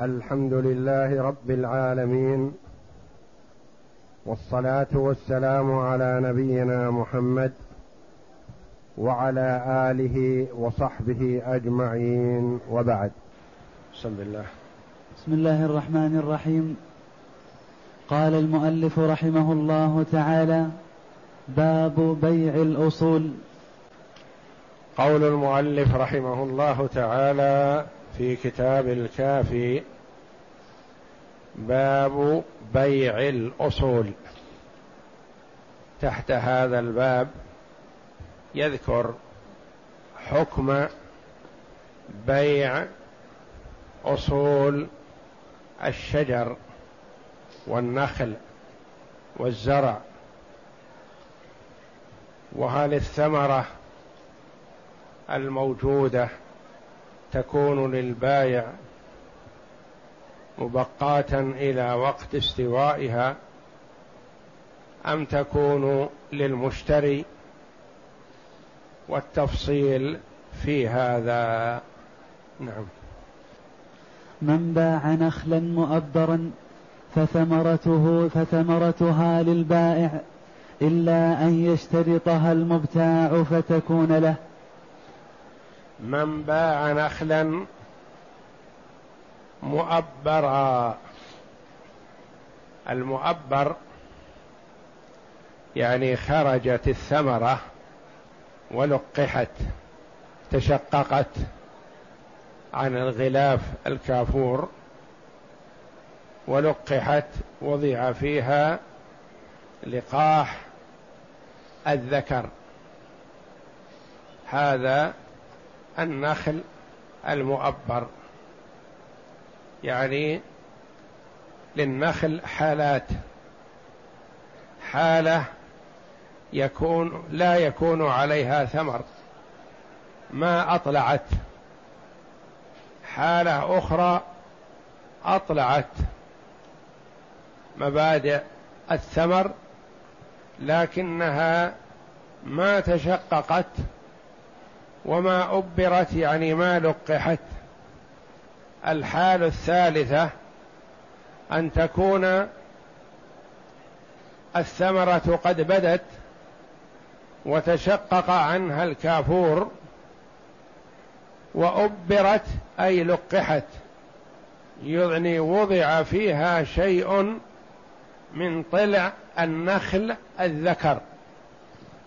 الحمد لله رب العالمين والصلاة والسلام على نبينا محمد وعلى آله وصحبه أجمعين وبعد. بسم الله. بسم الله الرحمن الرحيم. قال المؤلف رحمه الله تعالى باب بيع الأصول. قول المؤلف رحمه الله تعالى في كتاب الكافي باب بيع الأصول. تحت هذا الباب يذكر حكم بيع أصول الشجر والنخل والزرع. وهل الثمرة الموجودة تكون للبايع مبقاة إلى وقت استوائها أم تكون للمشتري والتفصيل في هذا؟ نعم. من باع نخلا مؤبرا فثمرته فثمرتها للبائع إلا أن يشترطها المبتاع فتكون له. من باع نخلا مؤبرا. المؤبر يعني خرجت الثمرة ولقحت تشققت عن الغلاف الكافور ولقحت وضع فيها لقاح الذكر. هذا النخل المؤبر. يعني للنخل حالات. حالة يكون لا يكون عليها ثمر. ما أطلعت. حالة أخرى أطلعت مبادئ الثمر لكنها ما تشققت وما أبرت يعني ما لقحت. الحال الثالثة أن تكون الثمرة قد بدت وتشقق عنها الكافور وأبرت أي لقحت. يعني وضع فيها شيء من طلع النخل الذكر.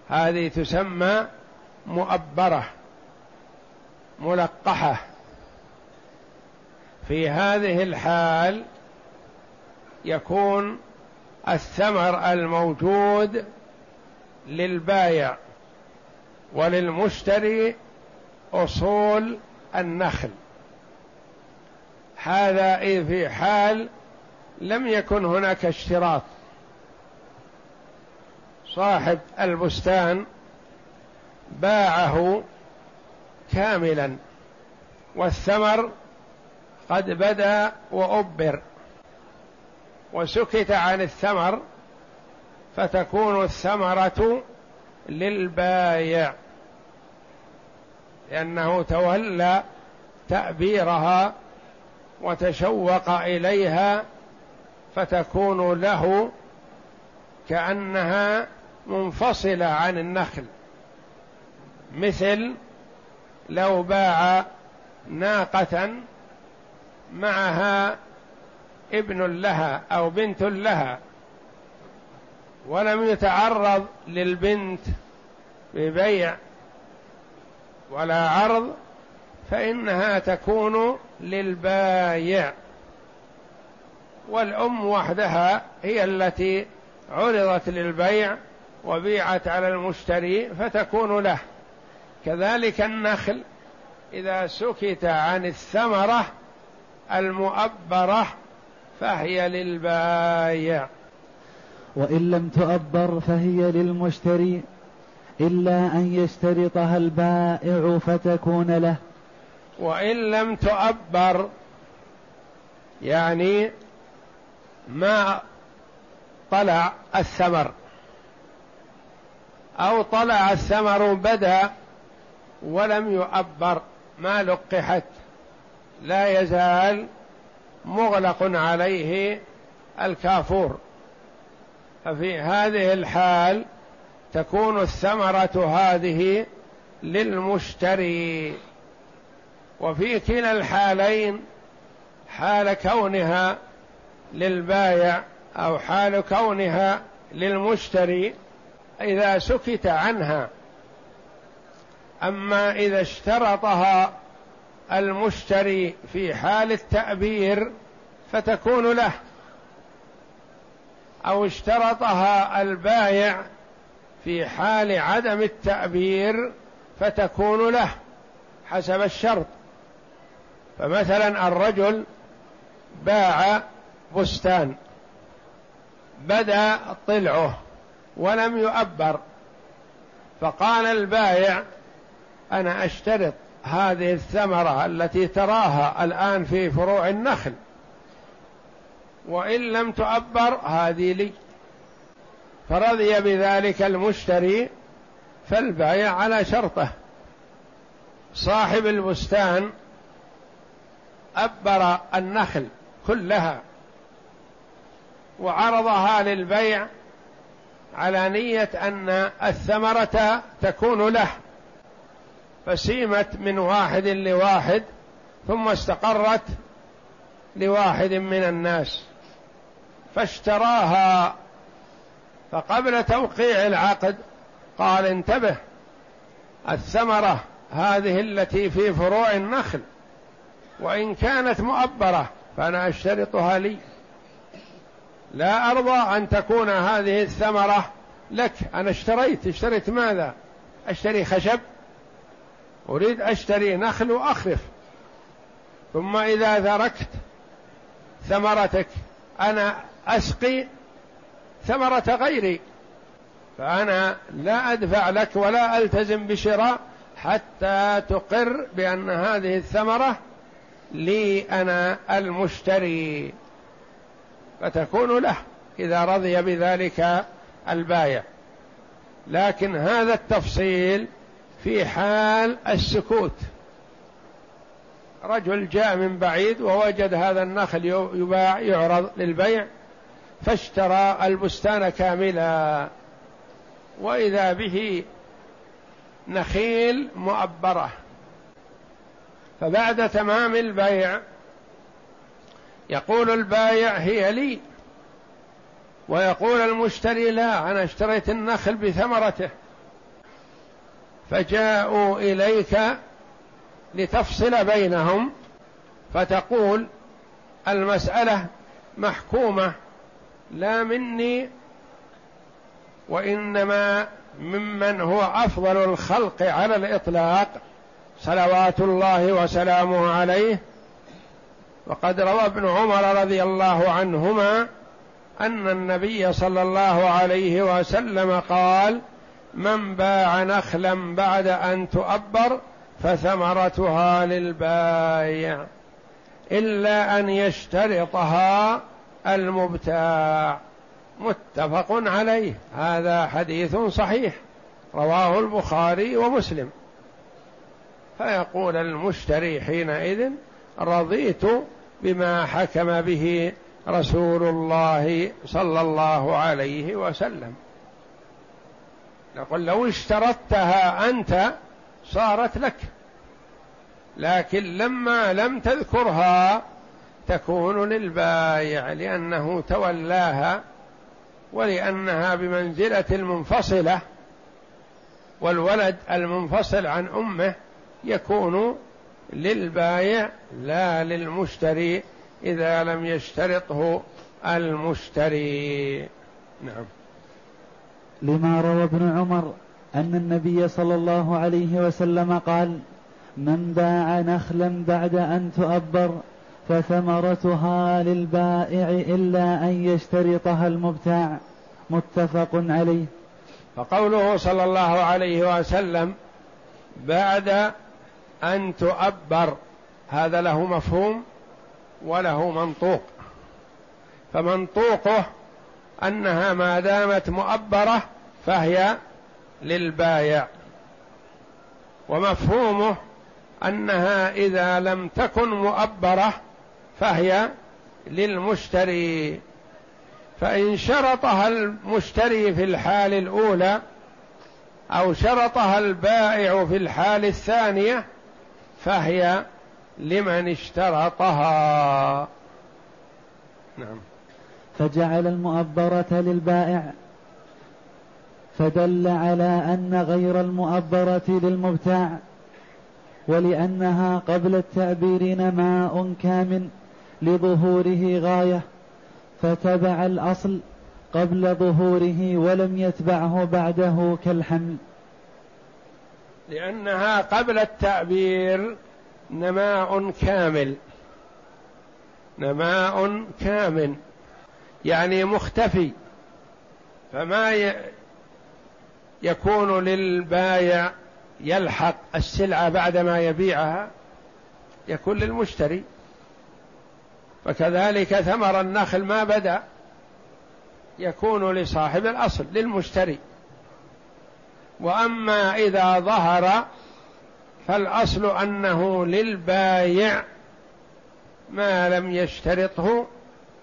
هذه تسمى مؤبرة. ملقحة. في هذه الحال يكون الثمر الموجود للبايع وللمشتري أصول النخل. هذا في حال لم يكن هناك اشتراط صاحب البستان باعه كاملا. والثمر قد بدا وأبر. وسكت عن الثمر فتكون الثمرة للبايع. لأنه تولى تأبيرها وتشوق إليها فتكون له كأنها منفصلة عن النخل. مثل لو باع ناقة معها ابن لها أو بنت لها ولم يتعرض للبنت ببيع ولا عرض فإنها تكون للبايع. والأم وحدها هي التي عرضت للبيع وبيعت على المشتري فتكون له. كذلك النخل إذا سكت عن الثمرة المؤبرة فهي للبايع. وإن لم تؤبر فهي للمشتري إلا أن يشترطها البائع فتكون له. وإن لم تؤبر يعني ما طلع الثمر أو طلع الثمر بدأ ولم يؤبر ما لقحت لا يزال مغلق عليه الكافور. ففي هذه الحال تكون الثمرة هذه للمشتري. وفي كلا الحالين حال كونها للبايع أو حال كونها للمشتري إذا سكت عنها. أما إذا اشترطها المشتري في حال التأبير فتكون له أو اشترطها البايع في حال عدم التأبير فتكون له حسب الشرط. فمثلا الرجل باع بستان بدا طلعه ولم يؤبر فقال البائع أنا أشترط هذه الثمرة التي تراها الآن في فروع النخل. وإن لم تؤبر هذه لي. فرضي بذلك المشتري فالبائع على شرطه. صاحب البستان أبر النخل كلها وعرضها للبيع على نية أن الثمرة تكون له. فسيمت من واحد لواحد ثم استقرت لواحد من الناس فاشتراها فقبل توقيع العقد قال انتبه الثمرة هذه التي في فروع النخل وإن كانت مؤبرة فأنا أشترطها لي. لا أرضى أن تكون هذه الثمرة لك أنا اشتريت اشتريت ماذا؟ أشتري خشب؟ أريد أشتري نخل وأخرف ثم إذا تركت ثمرتك أنا أسقي ثمرة غيري. فأنا لا أدفع لك ولا ألتزم بشراء حتى تقر بأن هذه الثمرة لي أنا المشتري. فتكون له إذا رضي بذلك البايع. لكن هذا التفصيل في حال السكوت. رجل جاء من بعيد ووجد هذا النخل يباع يعرض للبيع فاشترى البستان كاملا. وإذا به نخيل مؤبرة. فبعد تمام البيع يقول البايع هي لي. ويقول المشتري لا أنا اشتريت النخل بثمرته. فجاءوا إليك لتفصل بينهم فتقول المسألة محكومة لا مني وإنما ممن هو أفضل الخلق على الإطلاق صلوات الله وسلامه عليه. وقد روى ابن عمر رضي الله عنهما أن النبي صلى الله عليه وسلم قال من باع نخلا بعد أن تؤبر فثمرتها للبايع إلا أن يشترطها المبتاع. متفق عليه. هذا حديث صحيح. رواه البخاري ومسلم. فيقول المشتري حينئذ رضيت بما حكم به رسول الله صلى الله عليه وسلم. نقول لو اشترطتها أنت صارت لك. لكن لما لم تذكرها تكون للبايع لأنه تولاها ولأنها بمنزلة المنفصلة والولد المنفصل عن أمه يكون للبايع لا للمشتري إذا لم يشترطه المشتري. نعم. لما روى ابن عمر أن النبي صلى الله عليه وسلم قال من باع نخلا بعد أن تؤبر فثمرتها للبائع إلا أن يشترطها المبتاع. متفق عليه. فقوله صلى الله عليه وسلم بعد أن تؤبر. هذا له مفهوم وله منطوق. فمنطوقه أنها ما دامت مؤبرة فهي للبايع. ومفهومه أنها إذا لم تكن مؤبرة فهي للمشتري. فإن شرطها المشتري في الحال الأولى أو شرطها البائع في الحال الثانية فهي لمن اشترطها. نعم. فجعل المؤبرة للبائع فدل على أن غير المؤبرة للمبتاع ولأنها قبل التعبير نماء كامل لظهوره غاية فتبع الأصل قبل ظهوره ولم يتبعه بعده كالحمل. لأنها قبل التعبير نماء كامل نماء كامل. يعني مختفي فما يكون للبايع يلحق السلعة بعدما يبيعها يكون للمشتري. فكذلك ثمر النخل ما بدأ يكون لصاحب الأصل للمشتري. وأما إذا ظهر فالأصل أنه للبايع ما لم يشترطه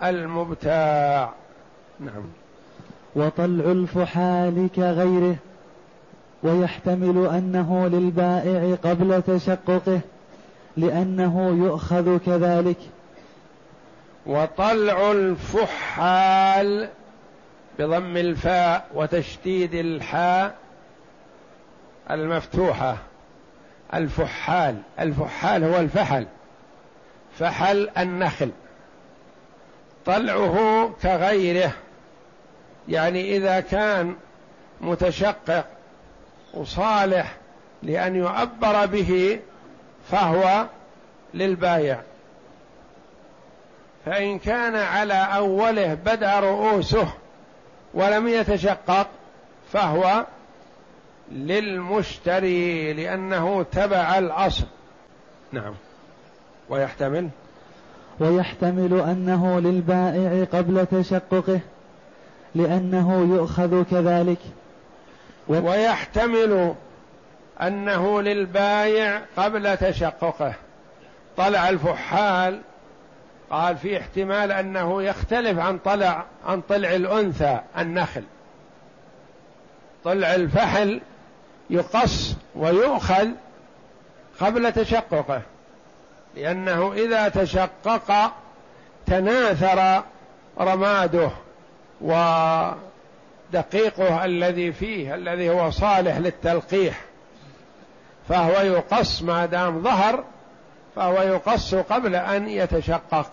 المبتاع. نعم. وطلع الفحال كغيره ويحتمل أنه للبائع قبل تشققه لأنه يؤخذ كذلك. وطلع الفحال بضم الفاء وتشديد الحاء المفتوحة. الفحال الفحال هو الفحل. فحل النخل. طلعه كغيره. يعني إذا كان متشقق وصالح لأن يعبر به فهو للبايع. فإن كان على أوله بدأ رؤوسه ولم يتشقق فهو للمشتري لأنه تبع الأصل. نعم. ويحتمل ويحتمل أنه للبائع قبل تشققه لأنه يؤخذ كذلك. ويحتمل أنه للبايع قبل تشققه. طلع الفحال قال في احتمال أنه يختلف عن طلع عن طلع الأنثى النخل. طلع الفحل يقص ويؤخذ قبل تشققه. لأنه إذا تشقق تناثر رماده ودقيقه الذي فيه الذي هو صالح للتلقيح. فهو يقص ما دام ظهر فهو يقص قبل أن يتشقق.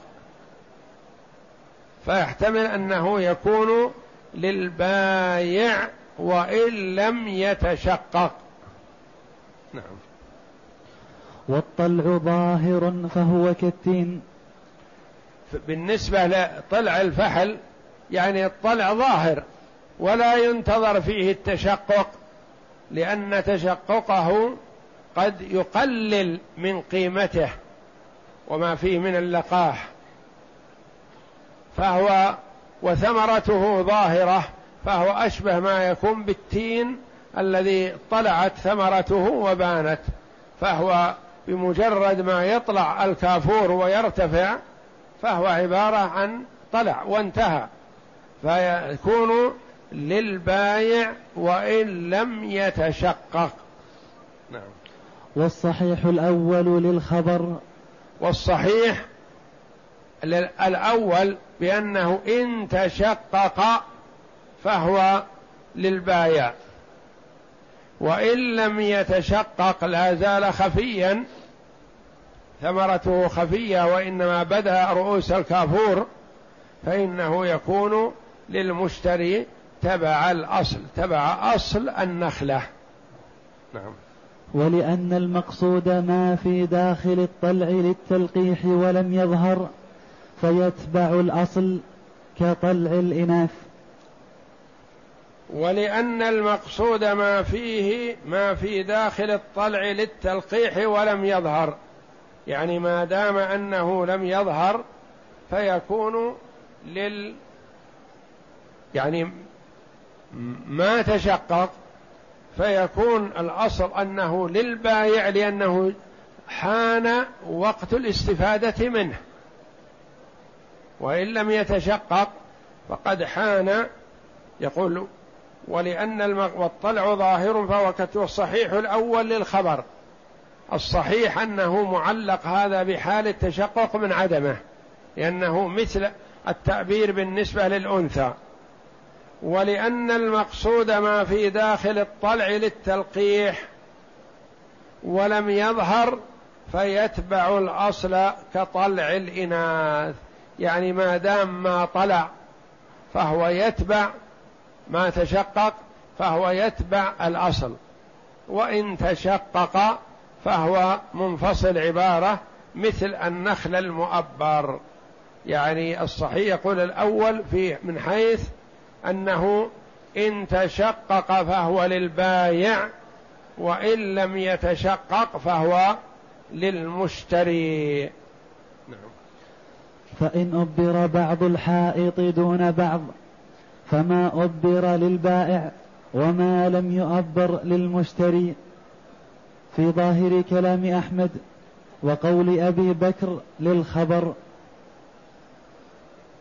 فيحتمل أنه يكون للبايع وإن لم يتشقق. نعم. والطلع ظاهر فهو كالتين. بالنسبة لطلع الفحل يعني الطلع ظاهر ولا ينتظر فيه التشقق لأن تشققه قد يقلل من قيمته وما فيه من اللقاح. فهو وثمرته ظاهرة فهو أشبه ما يكون بالتين الذي طلعت ثمرته وبانت فهو بمجرد ما يطلع الكافور ويرتفع فهو عبارة عن طلع وانتهى. فيكون للبايع وإن لم يتشقق. نعم. والصحيح الأول للخبر. والصحيح الأول بأنه إن تشقق فهو للبايع. وإن لم يتشقق لا زال خفيا ثمرته خفية وإنما بدأ رؤوس الكافور فإنه يكون للمشتري تبع الأصل تبع أصل النخلة. نعم. ولأن المقصود ما في داخل الطلع للتلقيح ولم يظهر فيتبع الأصل كطلع الإناث. ولأن المقصود ما فيه ما في داخل الطلع للتلقيح ولم يظهر. يعني ما دام أنه لم يظهر فيكون لل يعني ما تشقق فيكون الأصل أنه للبايع لأنه حان وقت الاستفادة منه. وإن لم يتشقق فقد حان يقول ولأن والطلع ظاهر فهو الصحيح الأول للخبر. الصحيح أنه معلق هذا بحال التشقق من عدمه لأنه مثل التعبير بالنسبة للأنثى. ولأن المقصود ما في داخل الطلع للتلقيح ولم يظهر فيتبع الأصل كطلع الإناث يعني ما دام ما طلع فهو يتبع ما تشقق فهو يتبع الأصل وإن تشقق فهو منفصل عبارة مثل النخل المؤبر. يعني الصحيح يقول الأول في من حيث أنه إن تشقق فهو للبايع وإن لم يتشقق فهو للمشتري. نعم. فإن أبر بعض الحائط دون بعض فما أبر للبائع وما لم يؤبر للمشتري. في ظاهر كلام أحمد وقول أبي بكر للخبر.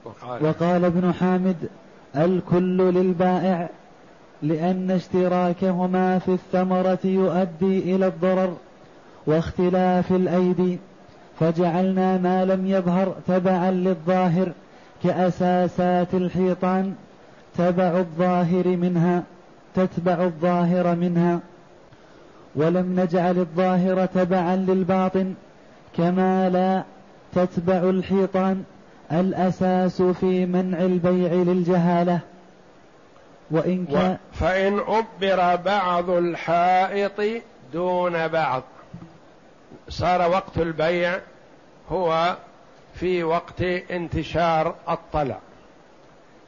وقال, وقال ابن حامد الكل للبائع لأن اشتراكهما في الثمرة يؤدي إلى الضرر واختلاف الأيدي. فجعلنا ما لم يظهر تبعا للظاهر كأساسات الحيطان. تبع الظاهر منها تتبع الظاهر منها. ولم نجعل الظاهر تبعا للباطن كما لا تتبع الحيطان الأساس في منع البيع للجهالة. وإن كان فإن أبر بعض الحائط دون بعض. صار وقت البيع هو في وقت انتشار الطلع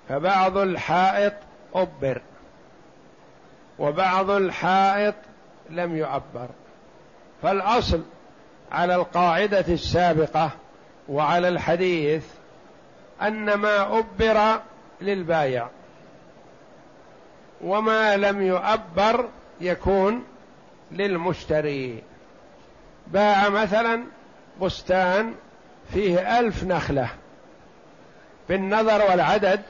فبعض الحائط أبر وبعض الحائط لم يعبر فالأصل على القاعدة السابقة وعلى الحديث أن ما أبر للبايع وما لم يؤبر يكون للمشتري. باع مثلا بستان فيه ألف نخلة بالنظر والعدد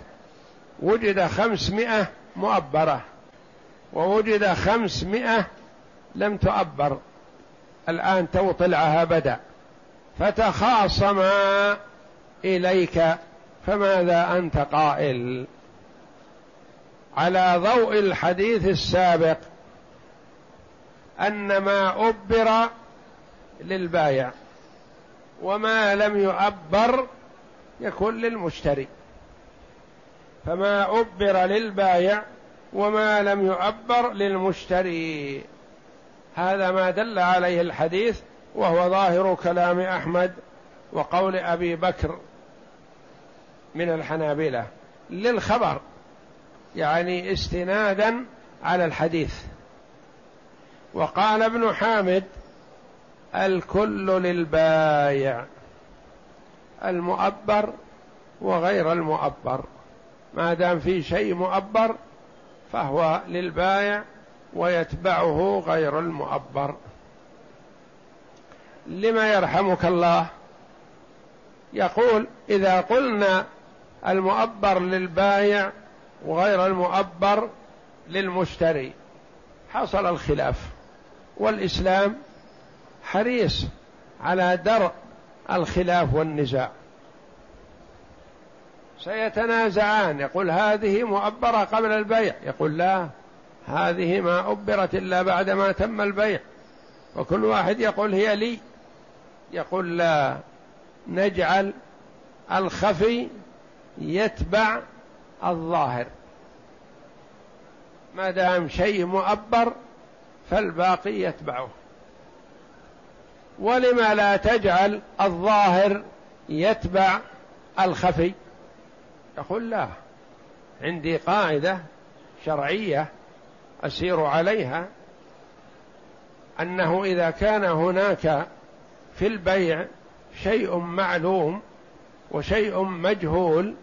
وجد خمسمائة مؤبرة ووجد خمسمائة لم تؤبر. الآن تو طلعها بدأ. فتخاصما إليك فماذا أنت قائل؟ على ضوء الحديث السابق أن ما أبر للبايع وما لم يؤبر يكون للمشتري. فما أبر للبايع وما لم يؤبر للمشتري. هذا ما دل عليه الحديث وهو ظاهر كلام أحمد وقول أبي بكر من الحنابلة للخبر يعني استنادا على الحديث. وقال ابن حامد الكل للبايع المؤبر وغير المؤبر. ما دام في شيء مؤبر فهو للبايع ويتبعه غير المؤبر. لما يرحمك الله؟ يقول إذا قلنا المؤبر للبايع وغير المؤبر للمشتري حصل الخلاف. والإسلام حريص على درء الخلاف والنزاع. سيتنازعان. يقول هذه مؤبرة قبل البيع. يقول لا هذه ما أبرت إلا بعد ما تم البيع. وكل واحد يقول هي لي. يقول لا نجعل الخفي يتبع الظاهر. ما دام شيء مؤبر فالباقي يتبعه. ولما لا تجعل الظاهر يتبع الخفي؟ يقول لا. عندي قاعدة شرعية أسير عليها أنه إذا كان هناك في البيع شيء معلوم وشيء مجهول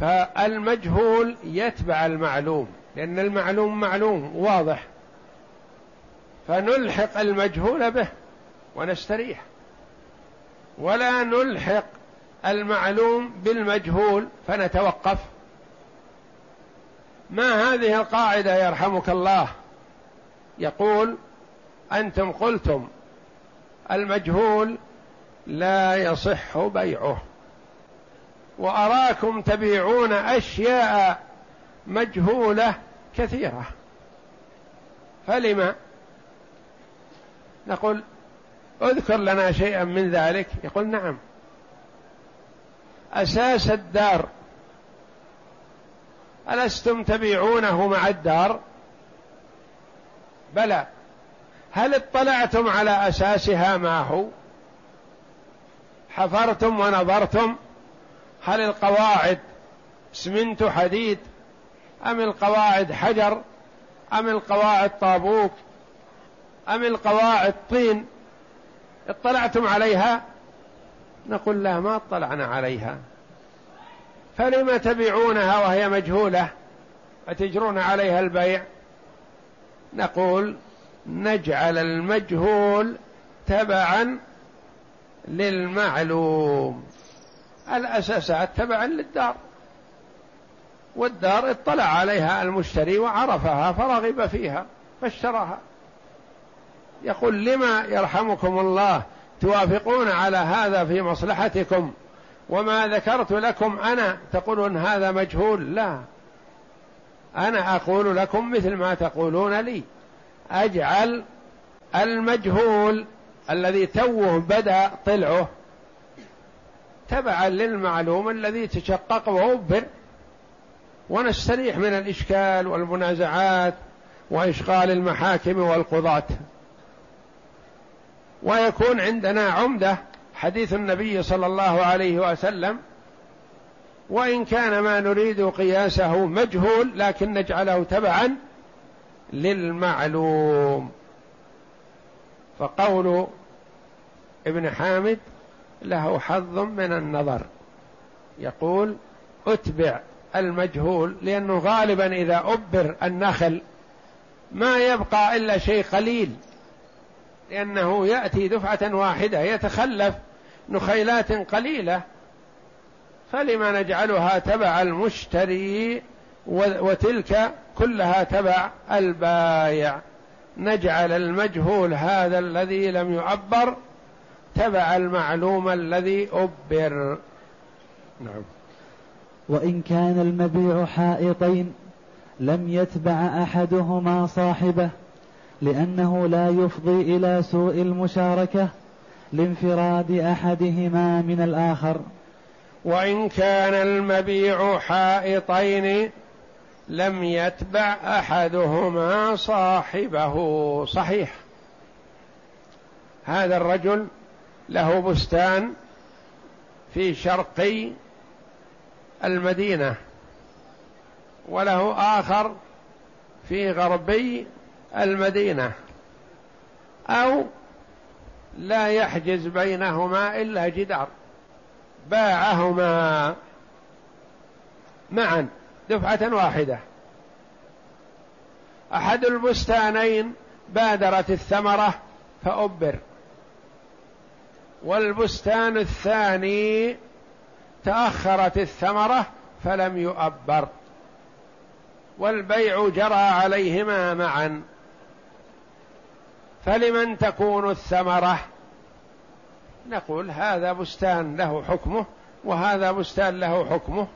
فالمجهول يتبع المعلوم لأن المعلوم معلوم واضح. فنلحق المجهول به ونستريح. ولا نلحق المعلوم بالمجهول فنتوقف. ما هذه القاعدة يرحمك الله؟ يقول أنتم قلتم المجهول لا يصح بيعه. وأراكم تبيعون أشياء مجهولة كثيرة. فلما؟ نقول اذكر لنا شيئا من ذلك. يقول نعم. أساس الدار. ألستم تبيعونه مع الدار؟ بلى. هل اطلعتم على أساسها ما هو؟ حفرتم ونظرتم؟ هل القواعد اسمنت حديد؟ أم القواعد حجر؟ أم القواعد طابوك؟ أم القواعد طين؟ اطلعتم عليها؟ نقول لا ما اطلعنا عليها. فلم تبيعونها وهي مجهولة؟ أتجرون عليها البيع؟ نقول نجعل المجهول تبعا للمعلوم. الأساسات تبعا للدار. والدار اطلع عليها المشتري وعرفها فرغب فيها فاشتراها. يقول لما يرحمكم الله توافقون على هذا في مصلحتكم. وما ذكرت لكم أنا. تقولون هذا مجهول. لا. أنا أقول لكم مثل ما تقولون لي. أجعل المجهول الذي توه بدأ طلعه تبعا للمعلوم الذي تشقق وعبر ونستريح من الإشكال والمنازعات وإشغال المحاكم والقضاة. ويكون عندنا عمدة حديث النبي صلى الله عليه وسلم وإن كان ما نريد قياسه مجهول لكن نجعله تبعا للمعلوم. فقول ابن حامد له حظ من النظر. يقول اتبع المجهول لأنه غالبا إذا أبر النخل ما يبقى إلا شيء قليل. لأنه يأتي دفعة واحدة يتخلف نخيلات قليلة. فلما نجعلها تبع المشتري وتلك كلها تبع البايع. نجعل المجهول هذا الذي لم يعبر تبع المعلوم الذي أبر. نعم. وإن كان المبيع حائطين لم يتبع أحدهما صاحبه. لأنه لا يفضي إلى سوء المشاركة لانفراد أحدهما من الآخر. وإن كان المبيع حائطين لم يتبع أحدهما صاحبه. صحيح. هذا الرجل له بستان في شرقي المدينة وله آخر في غربي المدينة أو لا يحجز بينهما إلا جدار. باعهما معا دفعة واحدة. أحد البستانين بادرت الثمرة فأبر. والبستان الثاني تأخرت الثمرة فلم يؤبر. والبيع جرى عليهما معا. فلمن تكون الثمرة؟ نقول هذا بستان له حكمه وهذا بستان له حكمه.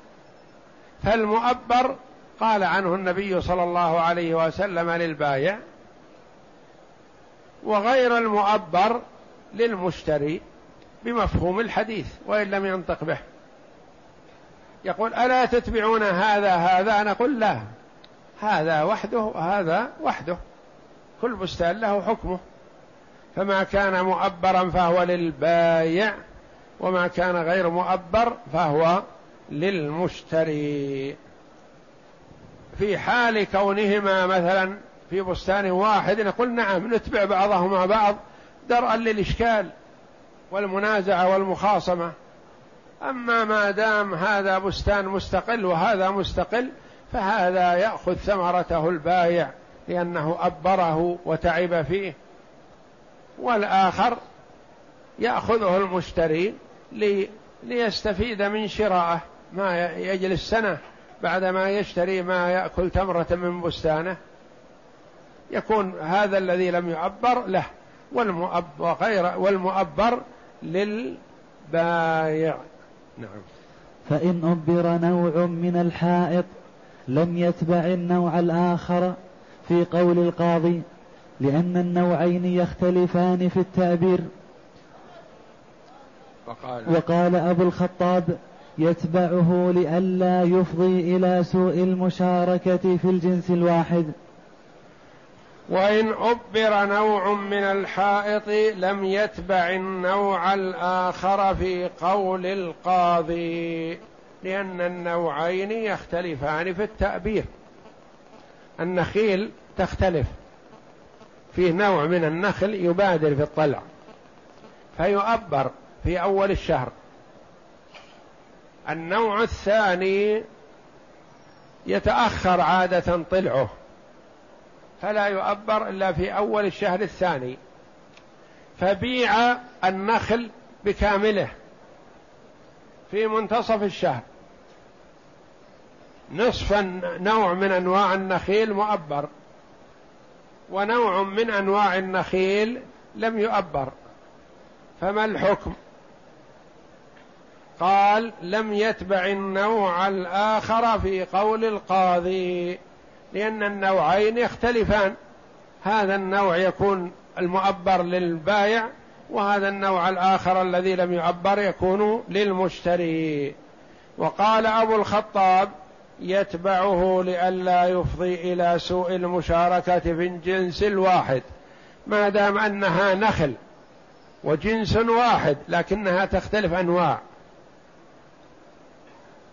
فالمؤبر قال عنه النبي صلى الله عليه وسلم للبايع وغير المؤبر للمشتري بمفهوم الحديث وإن لم ينطق به. يقول ألا تتبعون هذا هذا؟ نقول لا هذا وحده وهذا وحده. كل بستان له حكمه. فما كان مؤبرا فهو للبايع وما كان غير مؤبر فهو للمشتري. في حال كونهما مثلا في بستان واحد نقول نعم نتبع بعضهما بعض درءا للإشكال والمنازعة والمخاصمة. أما ما دام هذا بستان مستقل وهذا مستقل فهذا يأخذ ثمرته البايع. لأنه أبره وتعب فيه. والآخر يأخذه المشتري ليستفيد من شراءه. ما يجلس سنة بعد ما يشتري ما يأكل تمرة من بستانه. يكون هذا الذي لم يعبر له. والمؤبر غير والمؤبر للبايع. نعم. فإن أبر نوع من الحائط لم يتبع النوع الآخر في قول القاضي لأن النوعين يختلفان في التعبير وقال, وقال أبو الخطاب يتبعه لئلا يفضي إلى سوء المشاركة في الجنس الواحد. وإن أبر نوع من الحائط لم يتبع النوع الآخر في قول القاضي لأن النوعين يختلفان في التأبير. النخيل تختلف. فيه نوع من النخل يبادر في الطلع فيؤبر في أول الشهر. النوع الثاني يتأخر عادة طلعه فلا يؤبر إلا في أول الشهر الثاني. فبيع النخل بكامله في منتصف الشهر. نصف نوع من أنواع النخيل مؤبر ونوع من أنواع النخيل لم يؤبر. فما الحكم؟ قال لم يتبع النوع الآخر في قول القاضي لأن النوعين يختلفان. هذا النوع يكون المؤبر للبائع وهذا النوع الآخر الذي لم يعبر يكون للمشتري. وقال أبو الخطاب يتبعه لئلا يفضي إلى سوء المشاركة في الجنس الواحد. ما دام أنها نخل وجنس واحد لكنها تختلف أنواع.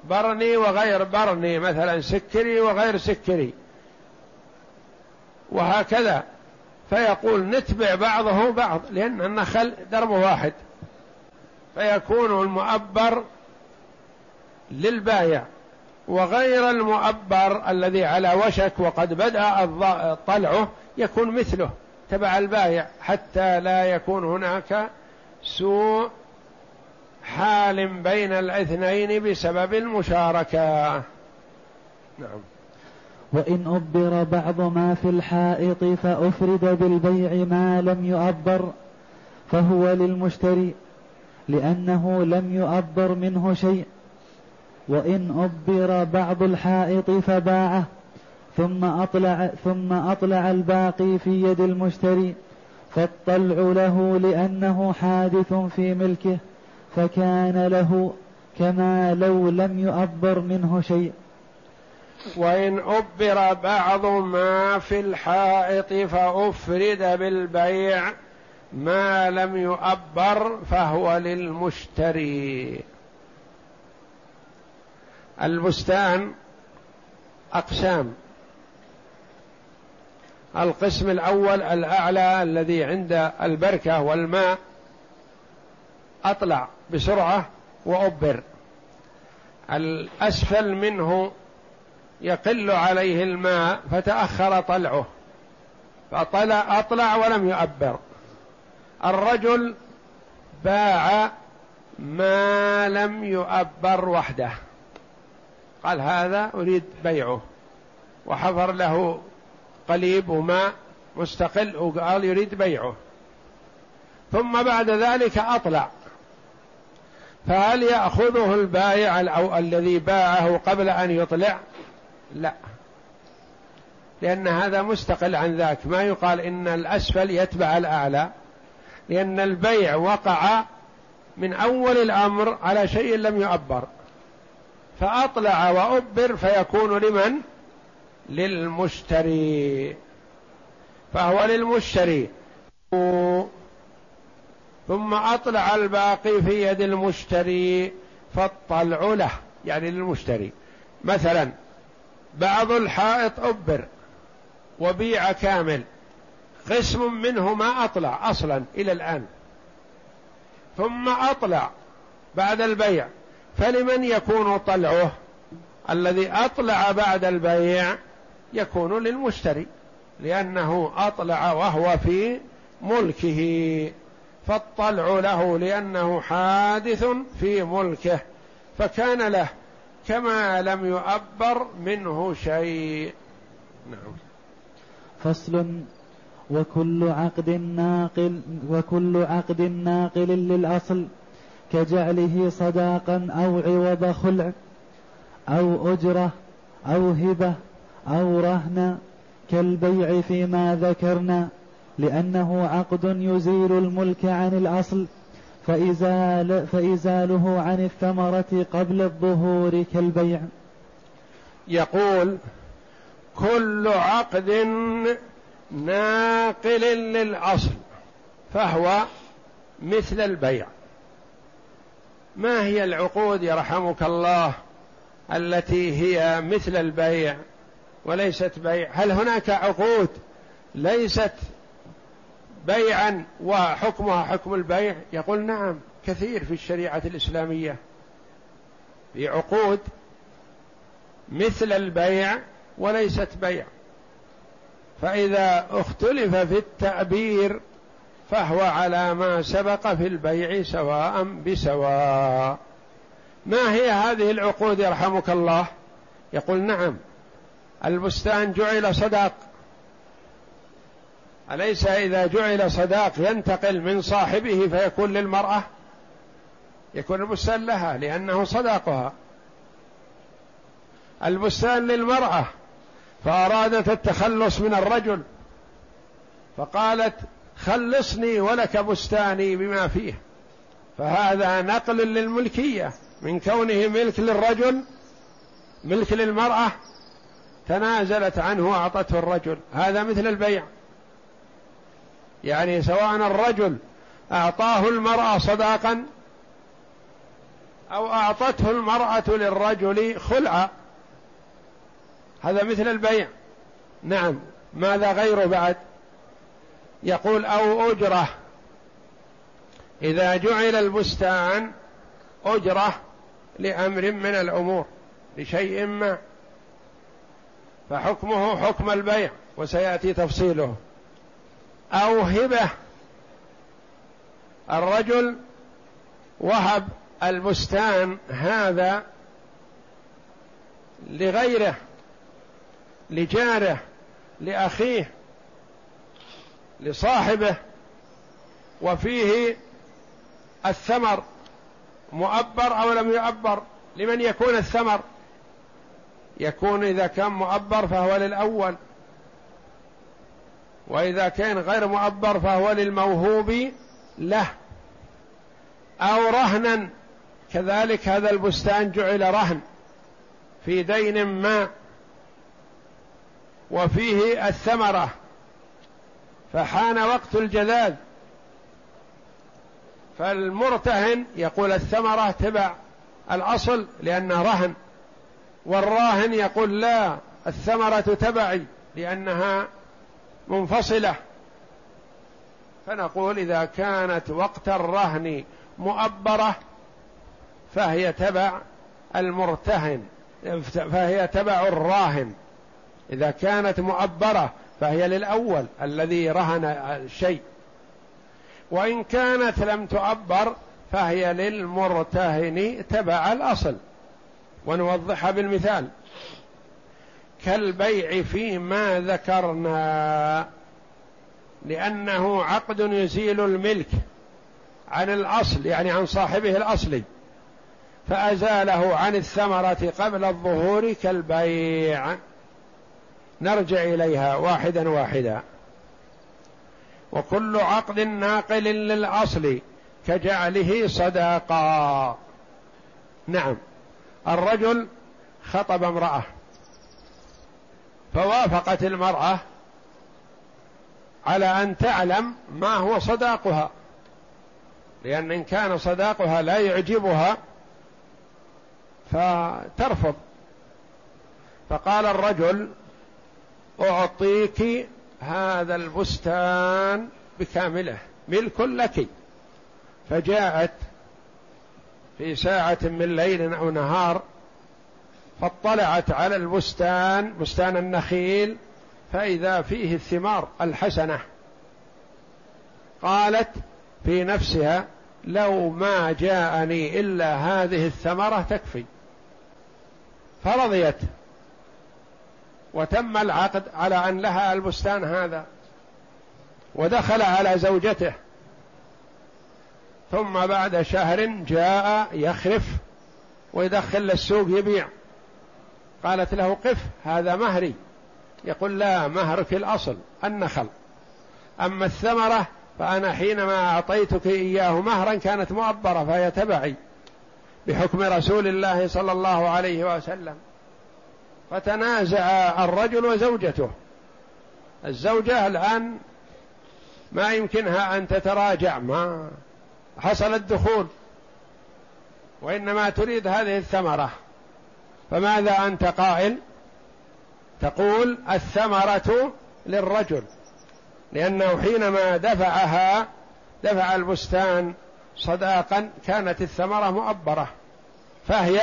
برني وغير برني مثلا سكري وغير سكري. وهكذا. فيقول نتبع بعضه بعض لأن النخل درب واحد. فيكون المؤبر للبايع. وغير المؤبر الذي على وشك وقد بدأ طلعه يكون مثله تبع البايع حتى لا يكون هناك سوء حال بين الاثنين بسبب المشاركة. نعم. وإن أبر بعض ما في الحائط فأفرد بالبيع ما لم يؤبر فهو للمشتري لأنه لم يؤبر منه شيء. وإن أبر بعض الحائط فباعه ثم أطلع ثم أطلع الباقي في يد المشتري فالطلع له لأنه حادث في ملكه فكان له كما لو لم يؤبر منه شيء. وإن أبر بعض ما في الحائط فأفرد بالبيع ما لم يؤبر فهو للمشتري. البستان أقسام. القسم الأول الأعلى الذي عند البركة والماء أطلع بسرعة وأبر الأسفل منه يقل عليه الماء فتأخر طلعه فطلع أطلع ولم يؤبر. الرجل باع ما لم يؤبر وحده. قال هذا أريد بيعه. وحفر له قليب وماء مستقل وقال يريد بيعه. ثم بعد ذلك أطلع. فهل يأخذه البائع أو الذي باعه قبل أن يطلع؟ لا. لأن هذا مستقل عن ذاك. ما يقال إن الأسفل يتبع الأعلى. لأن البيع وقع من أول الأمر على شيء لم يؤبر فأطلع وأبر فيكون لمن؟ للمشتري. فهو للمشتري. ثم أطلع الباقي في يد المشتري فالطلع له يعني للمشتري. مثلا بعض الحائط أبر وبيع كامل. قسم منه ما أطلع أصلا إلى الآن. ثم أطلع بعد البيع. فلمن يكون طلعه الذي أطلع بعد البيع يكون للمشتري لأنه أطلع وهو في ملكه فالطلع له لأنه حادث في ملكه فكان له كما لم يؤبر منه شيء. نعم. فصل. وكل عقد ناقل وكل عقد ناقل للأصل. كجعله صداقا أو عوض خلع أو أجرة أو هبة أو رهن كالبيع فيما ذكرنا لأنه عقد يزيل الملك عن الأصل فإزال فإزاله عن الثمرة قبل الظهور كالبيع. يقول كل عقد ناقل للأصل فهو مثل البيع. ما هي العقود يرحمك الله التي هي مثل البيع وليست بيع؟ هل هناك عقود ليست بيعا وحكمها حكم البيع؟ يقول نعم كثير في الشريعة الإسلامية. في عقود مثل البيع وليست بيع. فإذا اختلف في التعبير فهو على ما سبق في البيع سواء بسواء. ما هي هذه العقود يرحمك الله؟ يقول نعم البستان جعل صداق. أليس إذا جعل صداق ينتقل من صاحبه فيكون للمرأة؟ يكون البستان لها لأنه صداقها. البستان للمرأة فأرادت التخلص من الرجل فقالت خلصني ولك بستاني بما فيه. فهذا نقل للملكية من كونه ملك للرجل ملك للمرأة تنازلت عنه وأعطته الرجل. هذا مثل البيع. يعني سواء الرجل أعطاه المرأة صداقا أو أعطته المرأة للرجل خلعا هذا مثل البيع. نعم ماذا غيره بعد؟ يقول أو أجرة. إذا جعل البستان أجرة لأمر من الأمور لشيء ما. فحكمه حكم البيع وسيأتي تفصيله. أو هبة. الرجل وهب البستان هذا لغيره لجاره لأخيه. لصاحبه وفيه الثمر مؤبر أو لم يؤبر؟ لمن يكون الثمر؟ يكون إذا كان مؤبر فهو للأول وإذا كان غير مؤبر فهو للموهوب له. أو رهنا كذلك هذا البستان جعل رهن في دين ما وفيه الثمرة. فحان وقت الجذاذ فالمرتهن يقول الثمرة تبع الأصل لأنه رهن والراهن يقول لا الثمرة تبعي لأنها منفصلة. فنقول إذا كانت وقت الرهن مؤبرة فهي تبع المرتهن فهي تبع الراهن. إذا كانت مؤبرة فهي للأول الذي رهن الشيء. وإن كانت لم تؤبر فهي للمرتهن تبع الأصل. ونوضحها بالمثال. كالبيع فيما ذكرنا لأنه عقد يزيل الملك عن الأصل يعني عن صاحبه الأصلي. فأزاله عن الثمرة قبل الظهور كالبيع. نرجع إليها واحدا واحدا. وكل عقد ناقل للأصل كجعله صداقا. نعم. الرجل خطب امرأة فوافقت المرأة على أن تعلم ما هو صداقها. لأن إن كان صداقها لا يعجبها فترفض. فقال الرجل أعطيك هذا البستان بكامله ملك لك. فجاءت في ساعة من ليل أو نهار فاطلعت على البستان بستان النخيل فإذا فيه الثمار الحسنة قالت في نفسها لو ما جاءني إلا هذه الثمرة تكفي. فرضيت وتم العقد على أن لها البستان هذا ودخل على زوجته. ثم بعد شهر جاء يخرف ويدخل للسوق يبيع. قالت له قف هذا مهري. يقول لا مهرك الأصل النخل. أما الثمرة فأنا حينما أعطيتك إياه مهرا كانت مؤبرة فهي تبعي بحكم رسول الله صلى الله عليه وسلم. فتنازع الرجل وزوجته. الزوجة الآن ما يمكنها أن تتراجع ما حصل الدخول وإنما تريد هذه الثمرة. فماذا أنت قائل؟ تقول الثمرة للرجل لأنه حينما دفعها دفع البستان صداقا كانت الثمرة مؤبرة فهي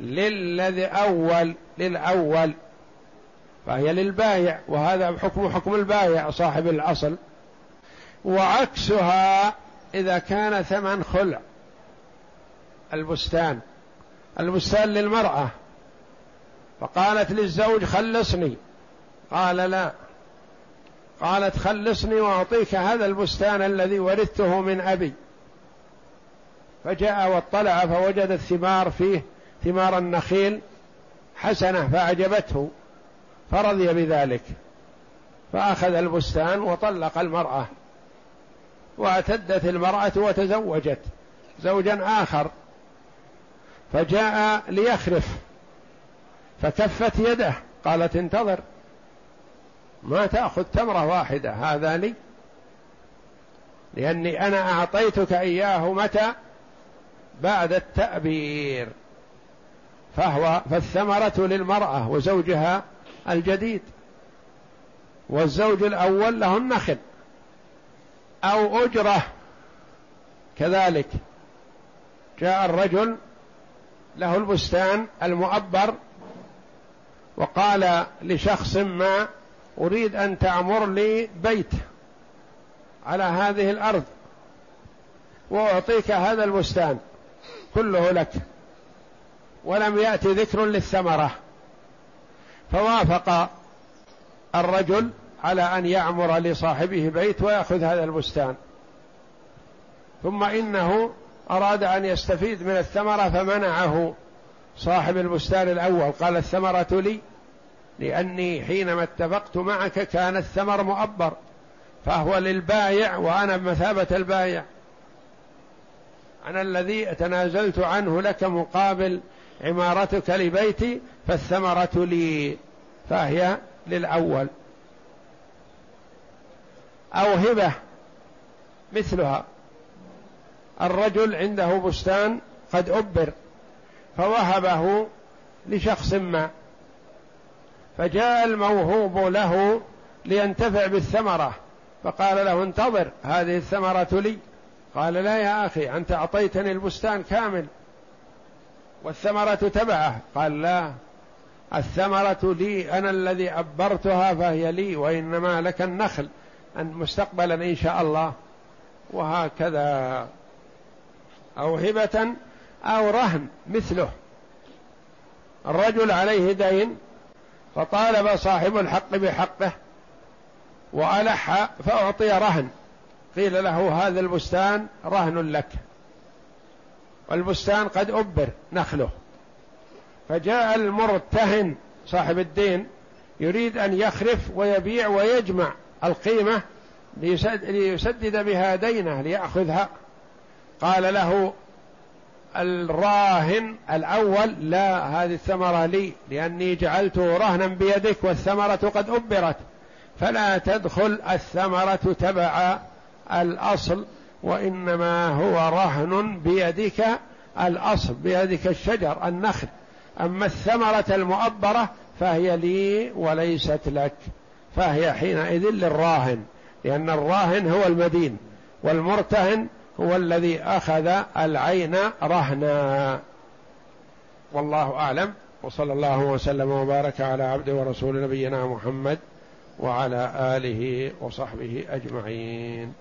للذي أول للأول فهي للبايع وهذا حكم حكم البايع صاحب الأصل. وعكسها إذا كان ثمن خلع. البستان البستان للمرأة. فقالت للزوج خلصني. قال لا. قالت خلصني وأعطيك هذا البستان الذي ورثته من أبي. فجاء واطلع فوجد الثمار فيه. ثمار النخيل حسنة فأعجبته فرضي بذلك فأخذ البستان وطلق المرأة واعتدت المرأة وتزوجت زوجا آخر فجاء ليخرف فكفت يده قالت انتظر ما تأخذ تمرة واحدة هذا لي لأني أنا أعطيتك إياه متى؟ بعد التأبير. فهو فالثمرة للمرأة وزوجها الجديد والزوج الأول له النخل أو أجرة. كذلك جاء الرجل له البستان المؤبر وقال لشخص ما أريد أن تعمر لي بيت على هذه الأرض وأعطيك هذا البستان كله لك. ولم يأتي ذكر للثمرة. فوافق الرجل على أن يعمر لصاحبه بيت ويأخذ هذا البستان. ثم إنه أراد أن يستفيد من الثمرة فمنعه صاحب البستان الأول. قال الثمرة لي لأني حينما اتفقت معك كان الثمر مؤبر فهو للبايع وأنا بمثابة البايع. أنا الذي تنازلت عنه لك مقابل عمارتك لبيتي فالثمرة لي. فهي للأول. أو هبة مثلها. الرجل عنده بستان قد أبر فوهبه لشخص ما. فجاء الموهوب له لينتفع بالثمرة فقال له انتظر هذه الثمرة لي. قال لا يا أخي أنت أعطيتني البستان كامل. والثمرة تبعه. قال لا الثمرة لي أنا الذي أبرتها فهي لي وإنما لك النخل أن مستقبلا إن شاء الله. وهكذا أو هبة أو رهن مثله. الرجل عليه دين فطالب صاحب الحق بحقه وألح فأعطي رهن. قيل له هذا البستان رهن لك. والبستان قد أبر نخله. فجاء المرتهن صاحب الدين يريد أن يخرف ويبيع ويجمع القيمة ليسدد بها دينه ليأخذها. قال له الراهن الأول لا هذه الثمرة لي لأني جعلته رهنا بيدك والثمرة قد أبرت. فلا تدخل الثمرة تبع الأصل وإنما هو رهن بيدك الأصل بيدك الشجر النخل. أما الثمرة المؤبرة فهي لي وليست لك فهي حينئذ للراهن لأن الراهن هو المدين والمرتهن هو الذي أخذ العين رهنا. والله أعلم وصلى الله وسلم وبارك على عبد ورسول نبينا محمد وعلى آله وصحبه أجمعين.